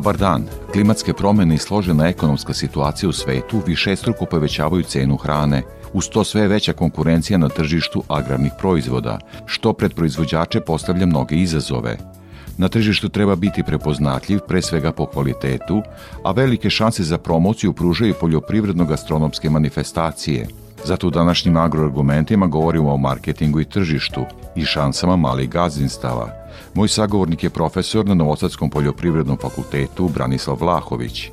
Dobar dan. Klimatske promene i složena ekonomska situacija u svetu višestruko povećavaju cenu hrane, uz to sve veća konkurencija na tržištu agrarnih proizvoda, što pred proizvođače postavlja mnoge izazove. Na tržištu treba biti prepoznatljiv pre svega po kvalitetu, a velike šanse za promociju pružaju poljoprivredno-gastronomske manifestacije. Zato u današnjim agroargumentima govorimo o marketingu i tržištu i šansama malih gazdinstava – Moj sagovornik je profesor na Novosadskom poljoprivrednom fakultetu Branislav Vlahović.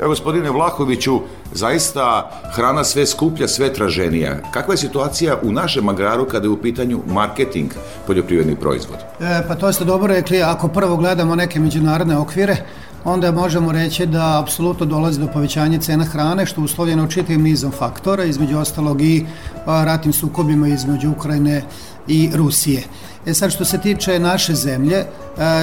Evo, gospodine Vlahoviću, zaista hrana sve skuplja, sve traženija. Kakva je situacija u našem agraru kada je u pitanju marketing poljoprivrednih proizvoda? E, pa to ste dobro rekli, ako prvo gledamo neke međunarodne okvire, onda možemo reći da apsolutno dolazi do povećanja cena hrane, što je uslovljeno čitavim nizom faktora, između ostalog i ratnim sukobima između Ukrajine i Rusije. E sad što se tiče naše zemlje,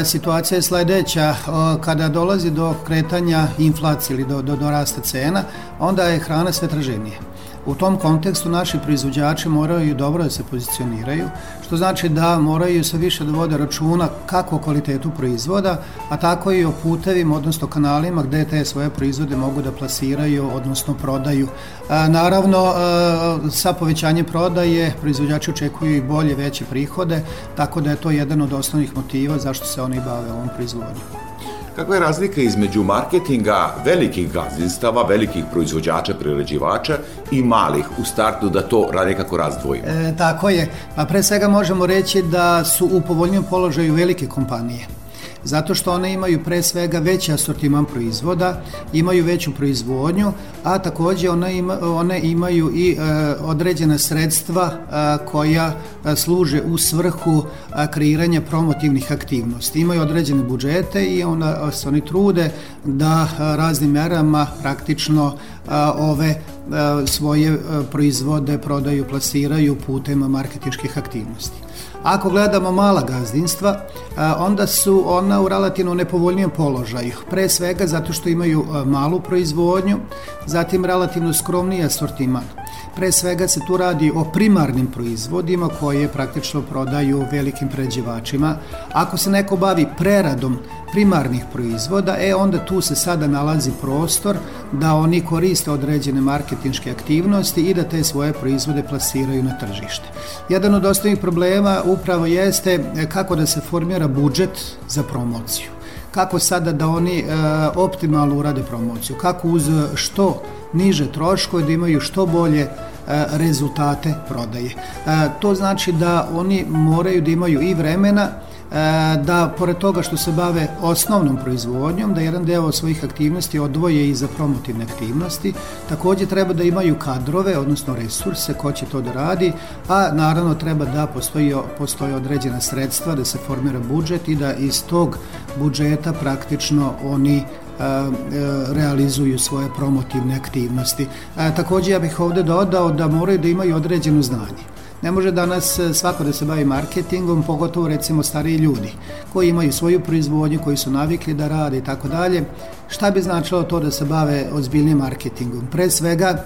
situacija je sledeća, kada dolazi do kretanja inflacije ili do, do, do rasta cena, onda je hrana sve traženije. U tom kontekstu naši proizvođači moraju dobro da se pozicioniraju, što znači da moraju se više da vode računa kako o kvalitetu proizvoda, a tako i o putevima, odnosno kanalima gde te svoje proizvode mogu da plasiraju, odnosno prodaju. Naravno, sa povećanjem prodaje proizvođači očekuju i bolje, veće prihode, tako da je to jedan od osnovnih motiva zašto se oni bave ovom proizvodnjom. Kakva je razlika između marketinga velikih gazdinstava, velikih proizvođača, priređivača i malih u startu da to nekako razdvojimo? E, tako je. Pa pre svega možemo reći da su u povoljnijem položaju velike kompanije zato što one imaju pre svega veći asortiman proizvoda, imaju veću proizvodnju, a takođe one, ima, one imaju i e, određena sredstva a, e, koja e, služe u svrhu a, kreiranja promotivnih aktivnosti. Imaju određene budžete i ona, se oni trude da raznim merama praktično a, ove svoje proizvode prodaju, plasiraju putem marketinških aktivnosti. Ako gledamo mala gazdinstva, onda su ona u relativno nepovoljnijem položaju. Pre svega zato što imaju malu proizvodnju, zatim relativno skromniji asortiman. Pre svega se tu radi o primarnim proizvodima koje praktično prodaju velikim pređevačima. Ako se neko bavi preradom primarnih proizvoda, e onda tu se sada nalazi prostor da oni koriste određene marketinške aktivnosti i da te svoje proizvode plasiraju na tržište. Jedan od osnovnih problema upravo jeste e, kako da se formira budžet za promociju kako sada da oni e, optimalno urade promociju, kako uz što niže troškove da imaju što bolje e, rezultate prodaje. E, to znači da oni moraju da imaju i vremena E, da pored toga što se bave osnovnom proizvodnjom, da jedan deo svojih aktivnosti odvoje i za promotivne aktivnosti. Takođe treba da imaju kadrove, odnosno resurse, ko će to da radi, a naravno treba da postoji, postoji određena sredstva, da se formira budžet i da iz tog budžeta praktično oni realizuju svoje promotivne aktivnosti. Takođe ja bih ovde dodao da moraju da imaju određeno znanje. Ne može danas e, svako da se bavi marketingom, pogotovo recimo stariji ljudi koji imaju svoju proizvodnju, koji su navikli da rade i tako dalje. Šta bi značilo to da se bave ozbiljnim marketingom? Pre svega,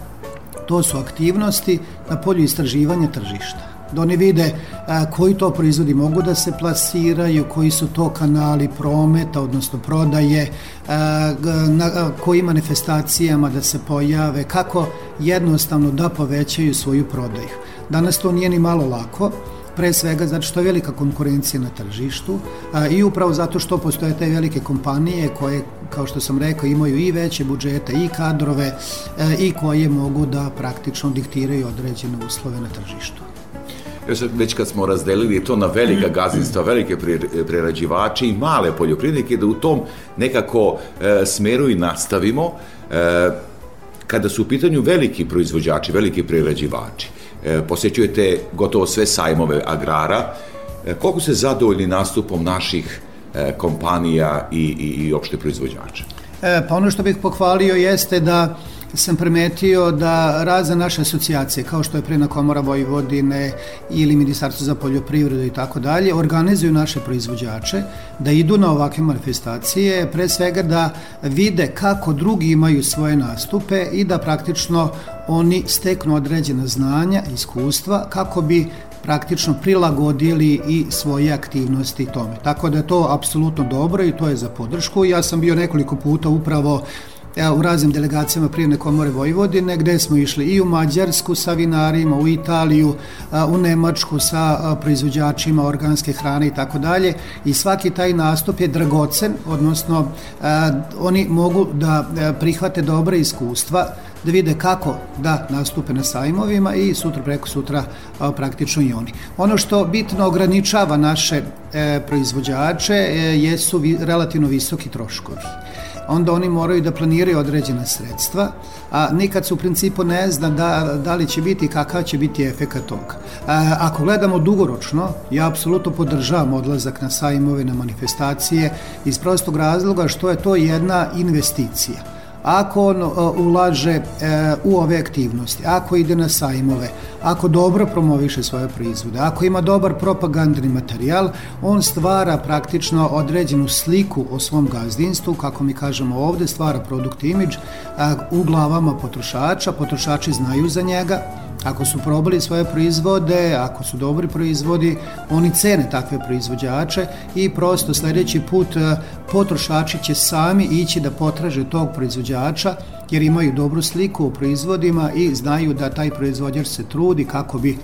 to su aktivnosti na polju istraživanja tržišta da oni vide a, koji to proizvodi mogu da se plasiraju, koji su to kanali prometa, odnosno prodaje, a, na a, kojim manifestacijama da se pojave, kako jednostavno da povećaju svoju prodaju. Danas to nije ni malo lako, pre svega zato što je velika konkurencija na tržištu a, i upravo zato što postoje te velike kompanije koje, kao što sam rekao, imaju i veće budžete i kadrove a, i koje mogu da praktično diktiraju određene uslove na tržištu. Sad već kad smo razdelili to na velika gazdinstva, velike prerađivače i male poljoprivrednike, da u tom nekako e, smeru i nastavimo, e, kada su u pitanju veliki proizvođači, veliki prerađivači, e, posjećujete gotovo sve sajmove agrara, e, koliko ste zadovoljni nastupom naših e, kompanija i, i, i opšte proizvođača? E, pa ono što bih pohvalio jeste da sam primetio da razne naše asocijacije, kao što je Prina komora Vojvodine ili Ministarstvo za poljoprivredu i tako dalje, organizuju naše proizvođače da idu na ovakve manifestacije, pre svega da vide kako drugi imaju svoje nastupe i da praktično oni steknu određena znanja, iskustva, kako bi praktično prilagodili i svoje aktivnosti tome. Tako da je to apsolutno dobro i to je za podršku. Ja sam bio nekoliko puta upravo u raznim delegacijama Prijemne komore Vojvodine, gde smo išli i u Mađarsku sa vinarima, u Italiju, u Nemačku sa proizvođačima organske hrane i tako dalje. I svaki taj nastup je dragocen, odnosno oni mogu da prihvate dobre iskustva, da vide kako da nastupe na sajmovima i sutra preko sutra praktično i oni. Ono što bitno ograničava naše e, proizvođače e, jesu relativno visoki troškovi onda oni moraju da planiraju određena sredstva, a nikad se u principu ne zna da, da li će biti kakav će biti efekat toga. A, ako gledamo dugoročno, ja apsolutno podržavam odlazak na sajmove, na manifestacije, iz prostog razloga što je to jedna investicija ako on ulaže e, u ove aktivnosti, ako ide na sajmove, ako dobro promoviše svoje proizvode, ako ima dobar propagandni materijal, on stvara praktično određenu sliku o svom gazdinstvu, kako mi kažemo ovde, stvara produkt imidž u glavama potrošača, potrošači znaju za njega, Ako su probali svoje proizvode, ako su dobri proizvodi, oni cene takve proizvođače i prosto sledeći put e, potrošači će sami ići da potraže tog proizvođača jer imaju dobru sliku o proizvodima i znaju da taj proizvođač se trudi kako bi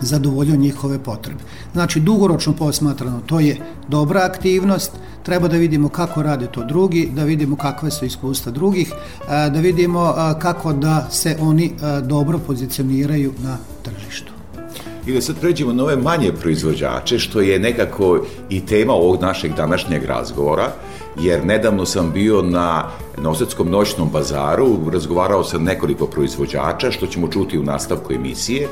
zadovoljio njihove potrebe. Znači, dugoročno posmatrano, to je dobra aktivnost, treba da vidimo kako rade to drugi, da vidimo kakve su iskustva drugih, da vidimo kako da se oni dobro pozicioniraju na tržištu. I da sad pređemo na ove manje proizvođače, što je nekako i tema ovog našeg današnjeg razgovora, jer nedavno sam bio na Nosetskom noćnom bazaru, razgovarao sam nekoliko proizvođača, što ćemo čuti u nastavku emisije,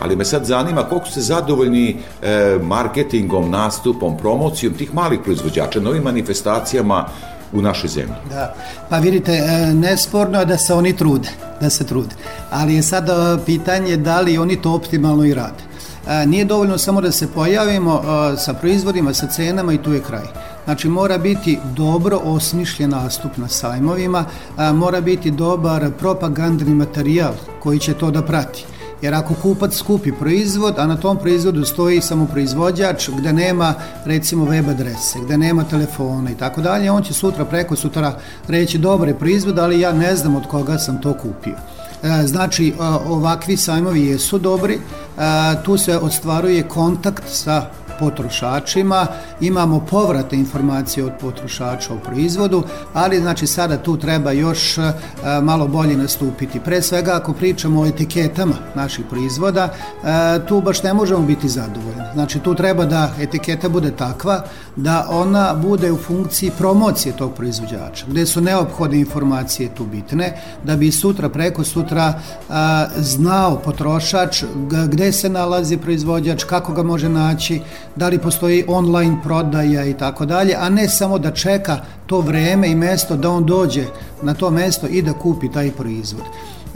ali me sad zanima koliko ste zadovoljni e, marketingom, nastupom, promocijom tih malih proizvođača, novim manifestacijama u našoj zemlji. Da, pa vidite, e, nesporno je da se oni trude, da se trude, ali je sad e, pitanje da li oni to optimalno i rade. E, nije dovoljno samo da se pojavimo sa proizvodima, sa cenama i tu je kraj. Znači mora biti dobro osmišljen nastup na sajmovima, mora biti dobar propagandni materijal koji će to da prati. Jer ako kupac skupi proizvod, a na tom proizvodu stoji samo proizvođač gde nema recimo web adrese, gde nema telefona i tako dalje, on će sutra preko sutra reći dobar proizvod, ali ja ne znam od koga sam to kupio. E, znači, ovakvi sajmovi jesu dobri, tu se ostvaruje kontakt sa potrošačima, imamo povrate informacije od potrošača o proizvodu, ali znači sada tu treba još e, malo bolje nastupiti. Pre svega ako pričamo o etiketama naših proizvoda, e, tu baš ne možemo biti zadovoljni. Znači tu treba da etiketa bude takva da ona bude u funkciji promocije tog proizvođača, gde su neophodne informacije tu bitne, da bi sutra, preko sutra znao potrošač gde se nalazi proizvođač, kako ga može naći, da li postoji online prodaja i tako dalje, a ne samo da čeka to vreme i mesto da on dođe na to mesto i da kupi taj proizvod.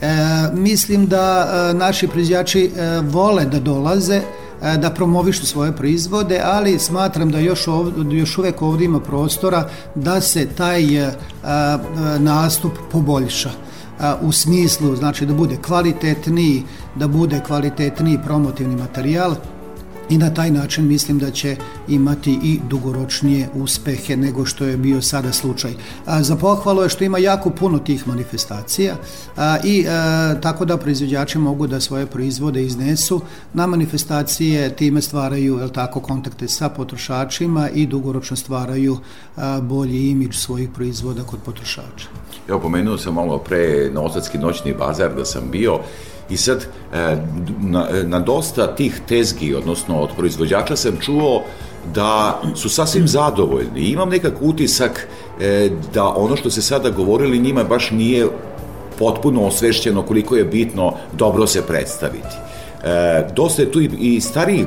E, mislim da e, naši proizvođači e, vole da dolaze, da promovišu svoje proizvode, ali smatram da još, ovdje, još uvek ovdje ima prostora da se taj e, nastup poboljša u smislu znači da bude kvalitetniji, da bude kvalitetniji promotivni materijal, i na taj način mislim da će imati i dugoročnije uspehe nego što je bio sada slučaj. A, za pohvalo je što ima jako puno tih manifestacija i a, tako da proizvođači mogu da svoje proizvode iznesu na manifestacije, time stvaraju el tako, kontakte sa potrošačima i dugoročno stvaraju a, bolji imidž svojih proizvoda kod potrošača. Evo, pomenuo sam malo pre Novosadski noćni bazar da sam bio I sad, e, na, na dosta tih tezgi, odnosno od proizvođača sam čuo da su sasvim zadovoljni. Imam nekak utisak e, da ono što se sada govorili njima baš nije potpuno osvešćeno koliko je bitno dobro se predstaviti. E, dosta je tu i, i starijih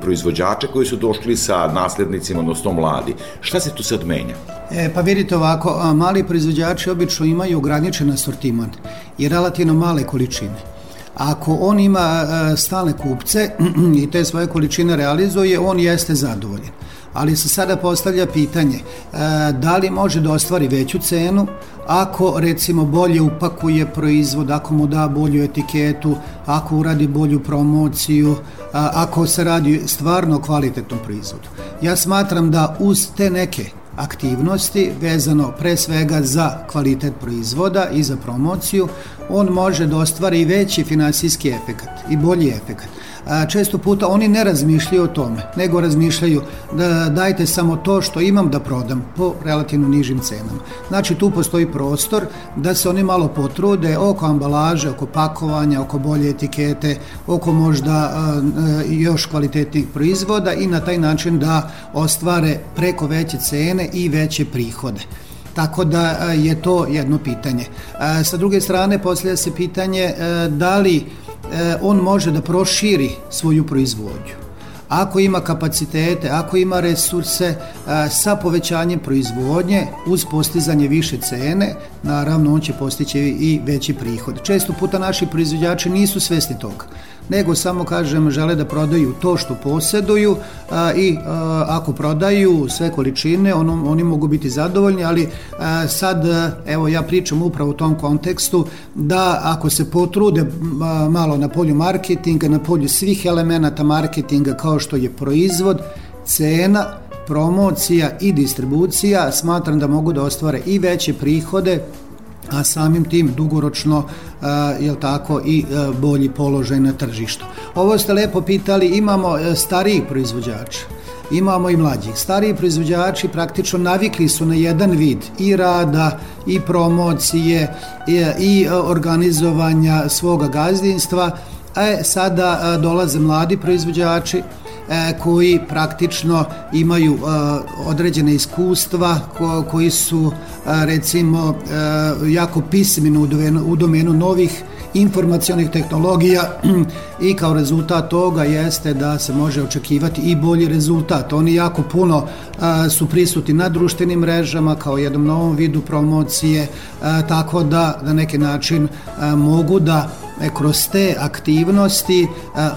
proizvođača koji su došli sa naslednicima, odnosno mladi. Šta se tu sad menja? E, pa vidite ovako, mali proizvođači obično imaju ograničen asortiman i relativno male količine. Ako on ima e, stalne kupce i te svoje količine realizuje, on jeste zadovoljen. Ali se sada postavlja pitanje e, da li može da ostvari veću cenu ako recimo bolje upakuje proizvod, ako mu da bolju etiketu, ako uradi bolju promociju, ako se radi stvarno o kvalitetnom proizvodu. Ja smatram da uz te neke aktivnosti vezano pre svega za kvalitet proizvoda i za promociju, on može da ostvari veći finansijski efekat i bolji efekat često puta oni ne razmišljaju o tome, nego razmišljaju da dajte samo to što imam da prodam po relativno nižim cenama. Znači tu postoji prostor da se oni malo potrude oko ambalaže, oko pakovanja, oko bolje etikete, oko možda još kvalitetnih proizvoda i na taj način da ostvare preko veće cene i veće prihode. Tako da je to jedno pitanje. Sa druge strane, poslije se pitanje da li E, on može da proširi svoju proizvodnju. Ako ima kapacitete, ako ima resurse e, sa povećanjem proizvodnje uz postizanje više cene, naravno on će postići i veći prihod. Često puta naši proizvođači nisu svesni toga nego samo kažem žele da prodaju to što poseduju a, i a, ako prodaju sve količine on, oni mogu biti zadovoljni ali a, sad evo ja pričam upravo u tom kontekstu da ako se potrude a, malo na polju marketinga na polju svih elemenata marketinga kao što je proizvod cena promocija i distribucija smatram da mogu da ostvare i veće prihode a samim tim dugoročno jel tako i bolji položaj na tržištu. Ovo ste lepo pitali, imamo e, stariji proizvođača imamo i mlađih. Stariji proizvođači praktično navikli su na jedan vid i rada i promocije i, i organizovanja svoga gazdinstva, a sada dolaze mladi proizvođači E, koji praktično imaju e, određene iskustva koji su e, recimo jako pismeni u domenu, novih informacionih tehnologija i kao rezultat toga jeste da se može očekivati i bolji rezultat. Oni jako puno su prisutni na društvenim mrežama kao jednom novom vidu promocije, tako da na neki način mogu da E, kroz te aktivnosti, e,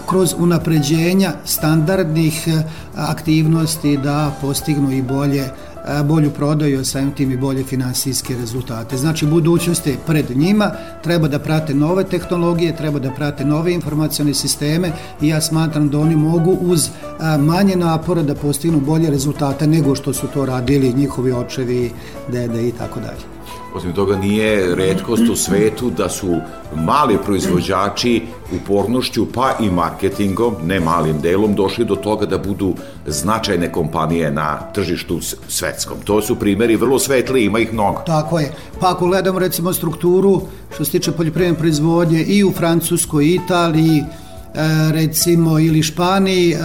kroz unapređenja standardnih e, aktivnosti da postignu i bolje bolju prodaju, samim tim i bolje finansijske rezultate. Znači, budućnost je pred njima, treba da prate nove tehnologije, treba da prate nove informacione sisteme i ja smatram da oni mogu uz manje napora da postignu bolje rezultate nego što su to radili njihovi očevi, dede i tako dalje. Osim toga nije redkost u svetu da su mali proizvođači upornošću pa i marketingom, ne malim delom, došli do toga da budu značajne kompanije na tržištu svetskom. To su primeri vrlo svetli, ima ih mnogo. Tako je. Pa ako gledamo recimo strukturu što se tiče poljoprivredne proizvodnje i u Francuskoj, Italiji, E, recimo ili Španiji, e,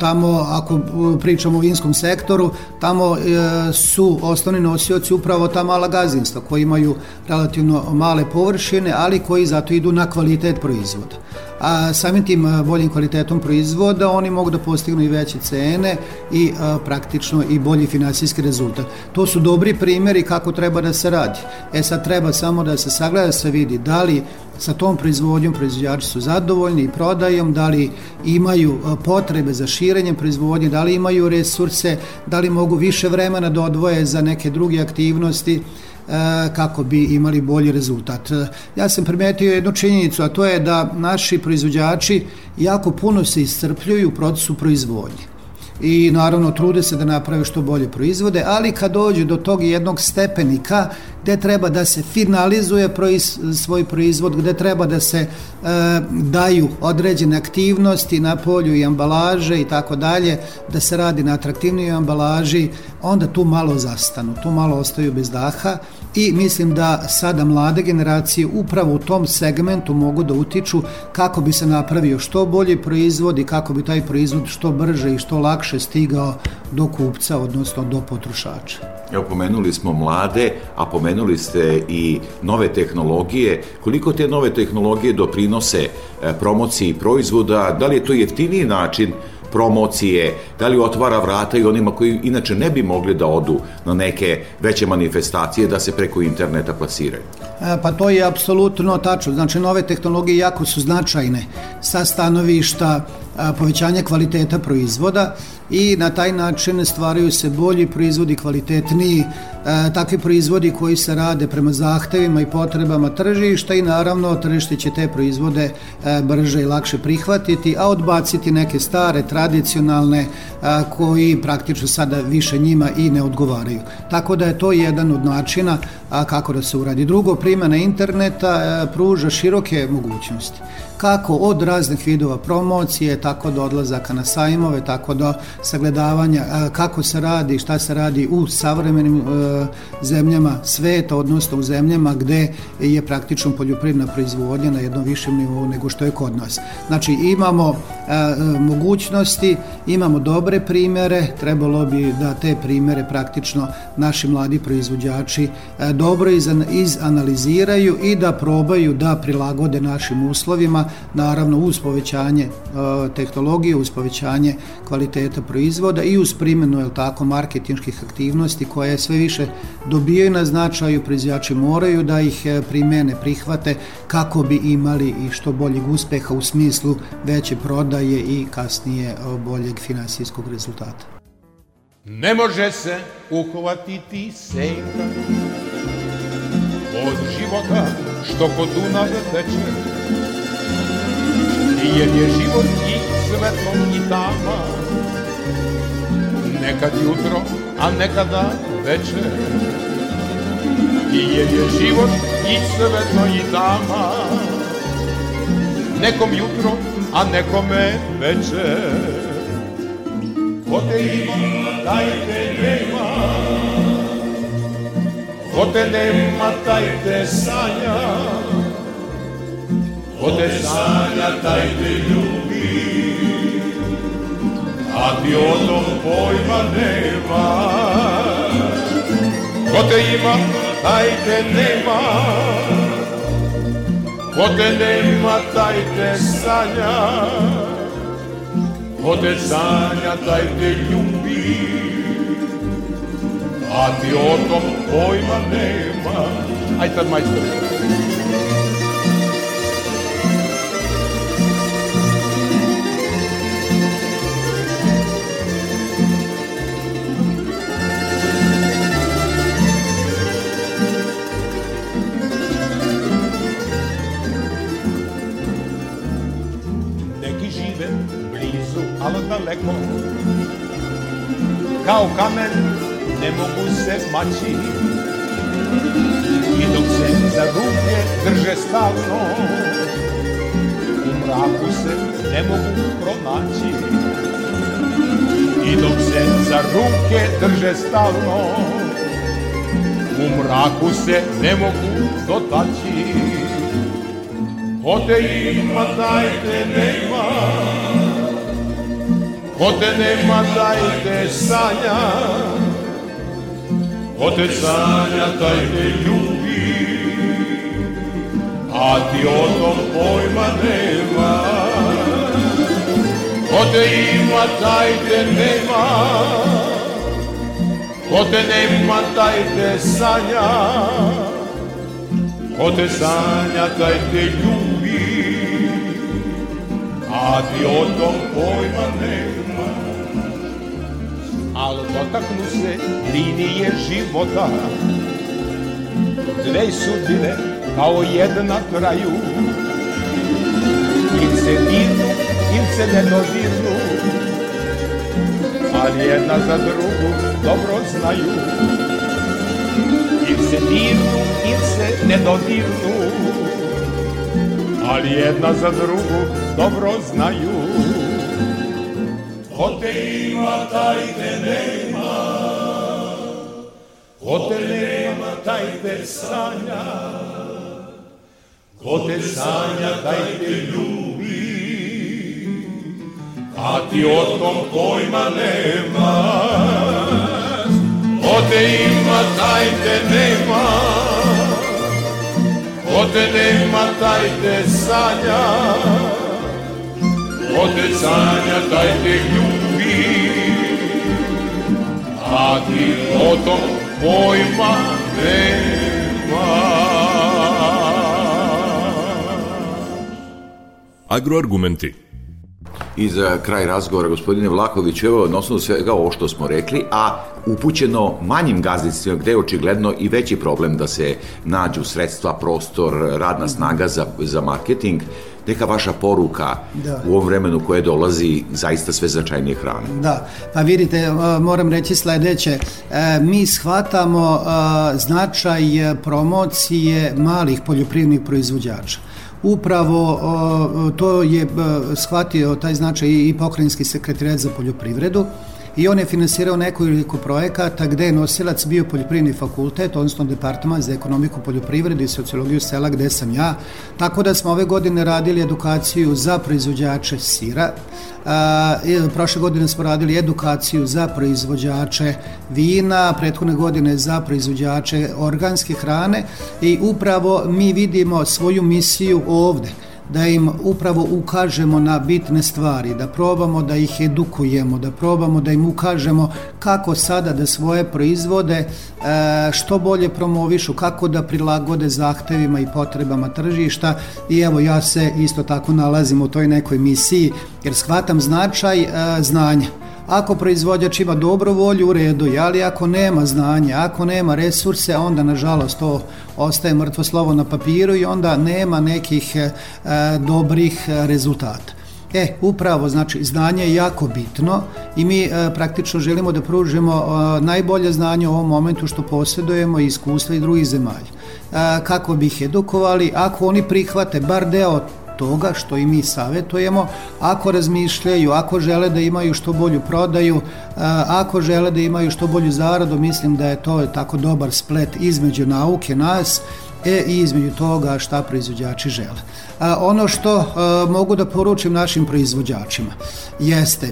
tamo ako pričamo o vinskom sektoru, tamo e, su osnovni nosioci upravo ta mala gazdinstva koji imaju relativno male površine, ali koji zato idu na kvalitet proizvoda a samim tim boljim kvalitetom proizvoda oni mogu da postignu i veće cene i praktično i bolji finansijski rezultat. To su dobri primjeri kako treba da se radi. E sad treba samo da se sagleda, da se vidi da li sa tom proizvodnjom proizvođači su zadovoljni i prodajom, da li imaju potrebe za širenjem proizvodnje, da li imaju resurse, da li mogu više vremena da odvoje za neke druge aktivnosti, E, kako bi imali bolji rezultat. E, ja sam primetio jednu činjenicu, a to je da naši proizvođači jako puno se iscrpljuju u procesu proizvodnje. I naravno trude se da naprave što bolje proizvode, ali kad dođe do tog jednog stepenika gde treba da se finalizuje proiz, svoj proizvod, gde treba da se e, daju određene aktivnosti na polju i ambalaže i tako dalje, da se radi na atraktivnijoj ambalaži, onda tu malo zastanu, tu malo ostaju bez daha i mislim da sada mlade generacije upravo u tom segmentu mogu da utiču kako bi se napravio što bolji proizvod i kako bi taj proizvod što brže i što lakše stigao do kupca, odnosno do potrošača. Evo, pomenuli smo mlade, a pomenuli ste i nove tehnologije. Koliko te nove tehnologije doprinose e, promociji proizvoda? Da li je to jeftiniji način promocije, da li otvara vrata i onima koji inače ne bi mogli da odu na neke veće manifestacije da se preko interneta plasiraju? E, pa to je apsolutno tačno. Znači, nove tehnologije jako su značajne sa stanovišta povećanja kvaliteta proizvoda i na taj način stvaraju se bolji proizvodi, kvalitetniji, takvi proizvodi koji se rade prema zahtevima i potrebama tržišta i naravno tržište će te proizvode brže i lakše prihvatiti, a odbaciti neke stare, tradicionalne koji praktično sada više njima i ne odgovaraju. Tako da je to jedan od načina kako da se uradi. Drugo, primjena interneta pruža široke mogućnosti kako od raznih vidova promocije, tako do odlazaka na sajmove, tako do sagledavanja kako se radi, šta se radi u savremenim e, zemljama sveta, odnosno u zemljama gde je praktično poljoprivredna proizvodnja na jednom višem nivou nego što je kod nas. Znači imamo e, mogućnosti, imamo dobre primere, trebalo bi da te primere praktično naši mladi proizvođači e, dobro izanaliziraju i da probaju da prilagode našim uslovima naravno uz povećanje e, tehnologije, uz povećanje kvaliteta proizvoda i uz primjenu je tako marketinških aktivnosti koje sve više dobijaju na značaju, proizvođači moraju da ih e, primene, prihvate kako bi imali i što boljeg uspeha u smislu veće prodaje i kasnije e, boljeg finansijskog rezultata. Ne može se uhvatiti senka od života što kod Dunav teče jer je život i svetlo i tama. Nekad jutro, a nekada večer. I jer je život i svetlo i tama. Nekom jutro, a nekome večer. Ko te ima, taj te nema. Ko te nema, taj te sanja Ko te sanja, taj te ljubi, a ti o tom pojma nema. Ko te ima, taj te nema, ko te nema, taj te sanja. Ko te sanja, taj te ljubi, a ti o tom pojma nema. Aj tad majstor. Daleko Kao kamen ne mogu se smaći. I dok se za ruke drže stalno U mraku se ne mogu pronaći. I dok se za ruke drže stalno U mraku se ne mogu dotaći. Ko te ima, taj te nema Ko te nema taj te sanja. Ko te sanja taj te ljubi. A ti o tom pojma nema. Ko te ima taj te ti o tom pojma nema. Al dotaknu se linije života. Dve sudbine kao jedna traju. Il se dirnu, il se ne dodirnu. Ali jedna za drugu dobro znaju. Il se dirnu, il se ne dodirnu, ali jedna za drugu dobro znaju. Ko te ima, taj te nema, ko te nema, taj te sanja, ko te sanja, taj te ljubi, a ti o tom pojma nemaš. Ko te ima, taj te nema, ko te nema, taj te sanja, ko te sanja, taj te ljubi, a ti o tom pojma nemaš. Agroargumenti. I za kraj razgovora, gospodine Vlaković, evo, na osnovu svega ovo što smo rekli, a upućeno manjim gazdinstvima, gde je očigledno i veći problem da se nađu sredstva, prostor, radna snaga za, za marketing, neka vaša poruka Da. u ovom vremenu koje dolazi zaista sve značajnije hrane. Da, pa vidite, e, moram reći sledeće, E, mi shvatamo e, značaj promocije malih poljoprivrednih proizvođača. Upravo to je e, shvatio taj značaj i pokrajinski sekretarijat za poljoprivredu i on je finansirao nekoliko projekata gde je nosilac bio poljoprivredni fakultet, odnosno departament za ekonomiku poljoprivrede i sociologiju sela gde sam ja, tako da smo ove godine radili edukaciju za proizvođače sira, A, i prošle godine smo radili edukaciju za proizvođače vina, prethodne godine za proizvođače organske hrane i upravo mi vidimo svoju misiju ovde da im upravo ukažemo na bitne stvari, da probamo da ih edukujemo, da probamo da im ukažemo kako sada da svoje proizvode e, što bolje promovišu, kako da prilagode zahtevima i potrebama tržišta i evo ja se isto tako nalazim u toj nekoj misiji jer shvatam značaj e, znanja. Ako proizvođač ima dobru volju, u redu je, ali ako nema znanja, ako nema resurse, onda nažalost to ostaje mrtvo slovo na papiru i onda nema nekih e, dobrih rezultata. E, upravo, znači, znanje je jako bitno i mi e, praktično želimo da pružimo e, najbolje znanje u ovom momentu što posjedujemo i iskustva i drugih zemalja. E, kako bi ih edukovali, ako oni prihvate bar deo toga što i mi savetujemo, ako razmišljaju, ako žele da imaju što bolju prodaju, a, ako žele da imaju što bolju zaradu, mislim da je to tako dobar splet između nauke nas e, i između toga šta proizvođači žele. A, ono što a, mogu da poručim našim proizvođačima jeste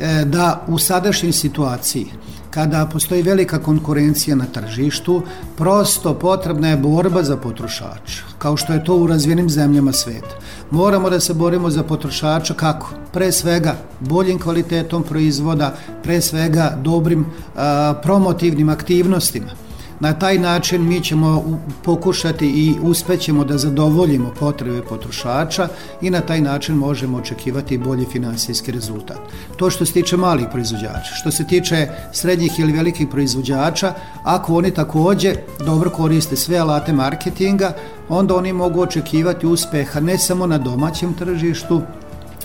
e, da u sadašnjoj situaciji kada postoji velika konkurencija na tržištu, prosto potrebna je borba za potrošača, kao što je to u razvijenim zemljama sveta. Moramo da se borimo za potrošača kako? Pre svega boljim kvalitetom proizvoda, pre svega dobrim a, promotivnim aktivnostima. Na taj način mi ćemo pokušati i uspećemo da zadovoljimo potrebe potrošača i na taj način možemo očekivati bolji finansijski rezultat. To što se tiče malih proizvođača. Što se tiče srednjih ili velikih proizvođača, ako oni takođe dobro koriste sve alate marketinga, onda oni mogu očekivati uspeha ne samo na domaćem tržištu,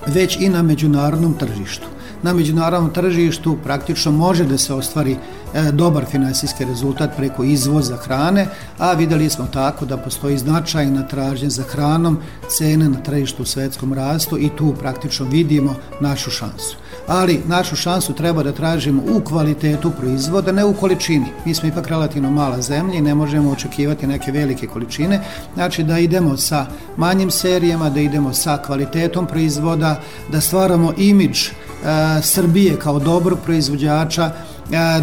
već i na međunarodnom tržištu. Na međunarodnom tržištu praktično može da se ostvari e, dobar finansijski rezultat preko izvoza hrane, a videli smo tako da postoji značajna tražnja za hranom, cene na tržištu u svetskom rastu i tu praktično vidimo našu šansu. Ali našu šansu treba da tražimo u kvalitetu proizvoda, ne u količini. Mi smo ipak relativno mala zemlja i ne možemo očekivati neke velike količine, znači da idemo sa manjim serijama, da idemo sa kvalitetom proizvoda, da stvaramo imidž Srbije kao dobrog proizvođača,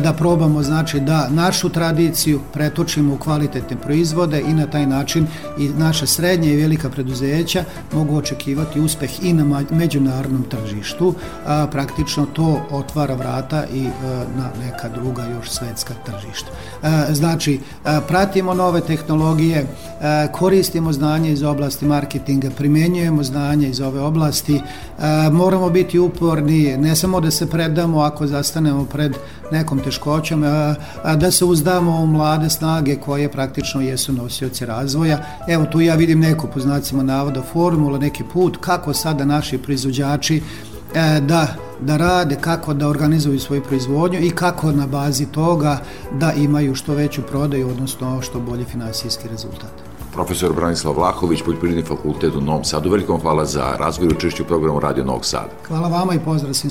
da probamo znači da našu tradiciju pretočimo u kvalitetne proizvode i na taj način i naša srednja i velika preduzeća mogu očekivati uspeh i na međunarodnom tržištu. A, praktično to otvara vrata i e, na neka druga još svetska tržišta. E, Znači, e, pratimo nove tehnologije, e, koristimo znanje iz oblasti marketinga, primenjujemo znanje iz ove oblasti, e, moramo biti uporni, ne samo da se predamo ako zastanemo pred nekom teškoćom, a, a da se uzdamo u mlade snage koje praktično jesu nosioci razvoja. Evo tu ja vidim neku po znacima navoda formula, neki put kako sada naši proizvođači e, da da rade, kako da organizuju svoju proizvodnju i kako na bazi toga da imaju što veću prodaju, odnosno što bolji finansijski rezultat. Profesor Branislav Vlahović, Poljoprivredni fakultet u Novom Sadu. Velikom hvala za razgovor i učešću u programu Radio Novog Sada. Hvala vama i pozdrav svim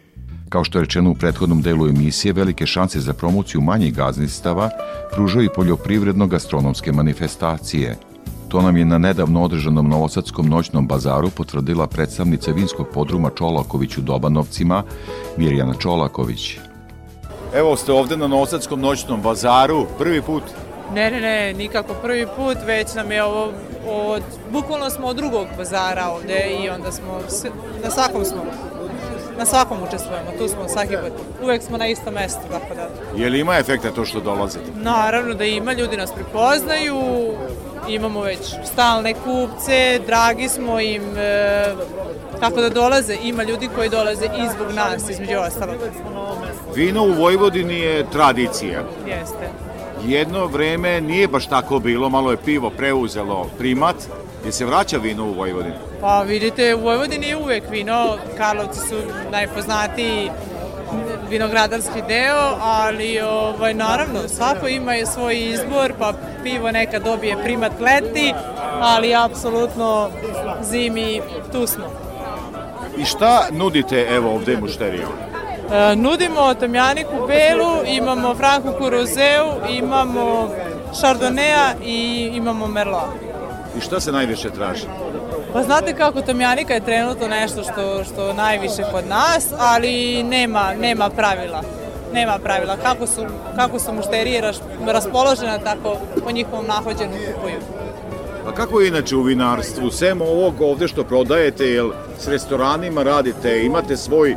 Kao što je rečeno u prethodnom delu emisije, velike šanse za promociju manjih gazdinstava pružaju i poljoprivredno-gastronomske manifestacije. To nam je na nedavno održanom Novosadskom noćnom bazaru potvrdila predstavnica vinskog podruma Čolaković u Dobanovcima, Mirjana Čolaković. Evo ste ovde na Novosadskom noćnom bazaru, prvi put Ne, ne, ne, nikako prvi put, već nam je ovo od, bukvalno smo od drugog bazara ovde i onda smo, na svakom smo na svakom učestvujemo, tu smo svaki put. Uvek smo na istom mestu, tako da. Je li ima efekta to što dolazite? Naravno da ima, ljudi nas prepoznaju, imamo već stalne kupce, dragi smo im, e, tako da dolaze, ima ljudi koji dolaze i zbog nas, između ostalog. Vino u Vojvodini je tradicija. Jeste. Jedno vreme nije baš tako bilo, malo je pivo preuzelo primat, Je se vraća vino u Vojvodini? Pa vidite, u Vojvodini je uvek vino, Karlovci su najpoznatiji, vinogradarski deo, ali ovaj, naravno svako ima je svoj izbor, pa pivo neka dobije primat leti, ali apsolutno zimi tu smo. I šta nudite evo ovde mušterijama? E, nudimo tamjaniku belu, imamo franku kurozeu, imamo šardonea i imamo merlot. I šta se najviše traži? Pa znate kako tamjanika je trenutno nešto što, što najviše kod nas, ali nema, nema pravila. Nema pravila. Kako su, kako su mušterije ras, raspoložene, tako po njihovom nahođenu kupuju. A kako je inače u vinarstvu? Sem ovog ovde što prodajete, jel s restoranima radite, imate svoj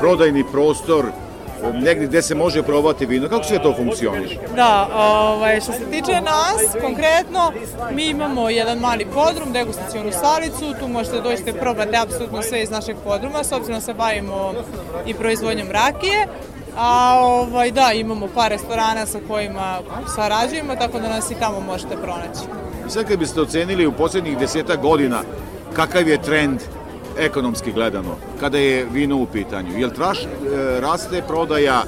prodajni prostor, e, negdje gde se može probati vino. Kako sve to funkcioniše? Da, ovaj, što se tiče nas, konkretno, mi imamo jedan mali podrum, degustacionu salicu, tu možete da dođete probate apsolutno sve iz našeg podruma, s obzirom da se bavimo i proizvodnjom rakije. A ovaj, da, imamo par restorana sa kojima sarađujemo, tako da nas i tamo možete pronaći. I sad kad biste ocenili u poslednjih deseta godina kakav je trend ekonomski gledano, kada je vino u pitanju? Jel traš, e, raste prodaja,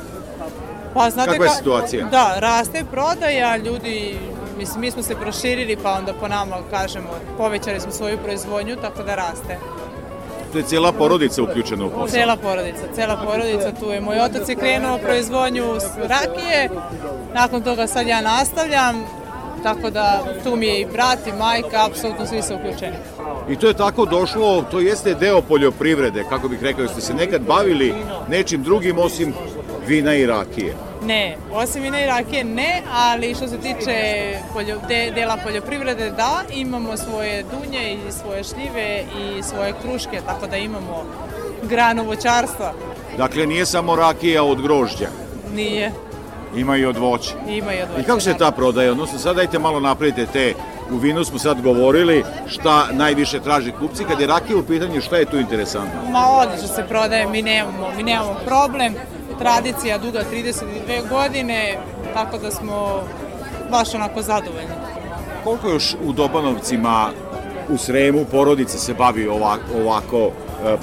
Pa, znate Kakva je ka- situacija? Da, raste prodaja, ljudi, mislim, mi smo se proširili, pa onda po nama, kažemo, povećali smo svoju proizvodnju, tako da raste. to je cijela porodica uključena u posao? Cela porodica, cela porodica, tu je moj otac je krenuo proizvodnju rakije, nakon toga sad ja nastavljam, tako da tu mi je i brat i majka, apsolutno svi su uključeni. I to je tako došlo, to jeste deo poljoprivrede, kako bih rekao, ste se nekad bavili nečim drugim osim vina i rakije. Ne, osim vina i rakije ne, ali što se tiče poljo, de, dela poljoprivrede, da, imamo svoje dunje i svoje šljive i svoje kruške, tako da imamo granu voćarstva. Dakle, nije samo rakija od grožđa, Nije, ima i od voća. ima i od I kako se ta prodaje? Odnosno, sad dajte malo napravite te, u vinu smo sad govorili šta najviše traže kupci, kad je rakija u pitanju, šta je tu interesantno? Ma odlično se prodaje, mi nemamo, mi nemamo problem. Tradicija duga 32 godine, tako da smo baš onako zadovoljni. Koliko još u Dobanovcima u Sremu porodica se bavi ovako, ovako e,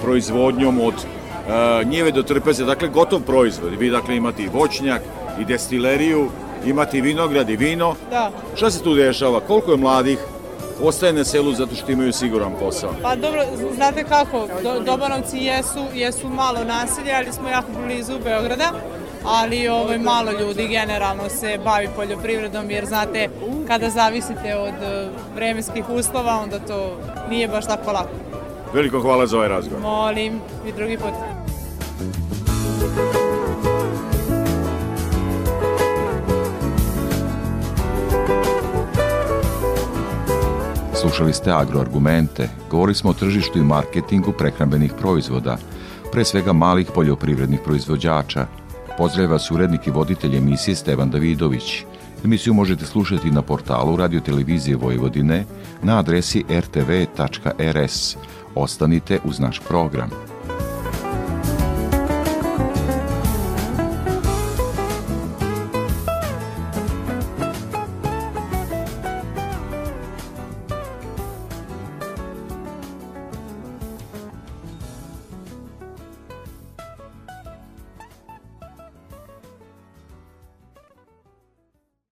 proizvodnjom od e, njive do trpeze, dakle gotov proizvod. Vi dakle imate i voćnjak i destileriju, imate i vinograd i vino. Da. Šta se tu dešava? Koliko je mladih ostaje na selu zato što imaju siguran posao? Pa dobro, znate kako, Do, Dobanovci jesu, jesu malo naselje, ali smo jako blizu Beograda, ali ovaj, malo ljudi generalno se bavi poljoprivredom, jer znate, kada zavisite od eh, vremenskih uslova, onda to nije baš tako lako. Veliko hvala za ovaj razgovor. Molim i drugi put. Slušali ste agroargumente, govorili smo o tržištu i marketingu prehrambenih proizvoda, pre svega malih poljoprivrednih proizvođača. Pozdravlja vas urednik i voditelj emisije Stevan Davidović. Emisiju možete slušati na portalu Radio Televizije Vojvodine na adresi rtv.rs. Ostanite uz naš program.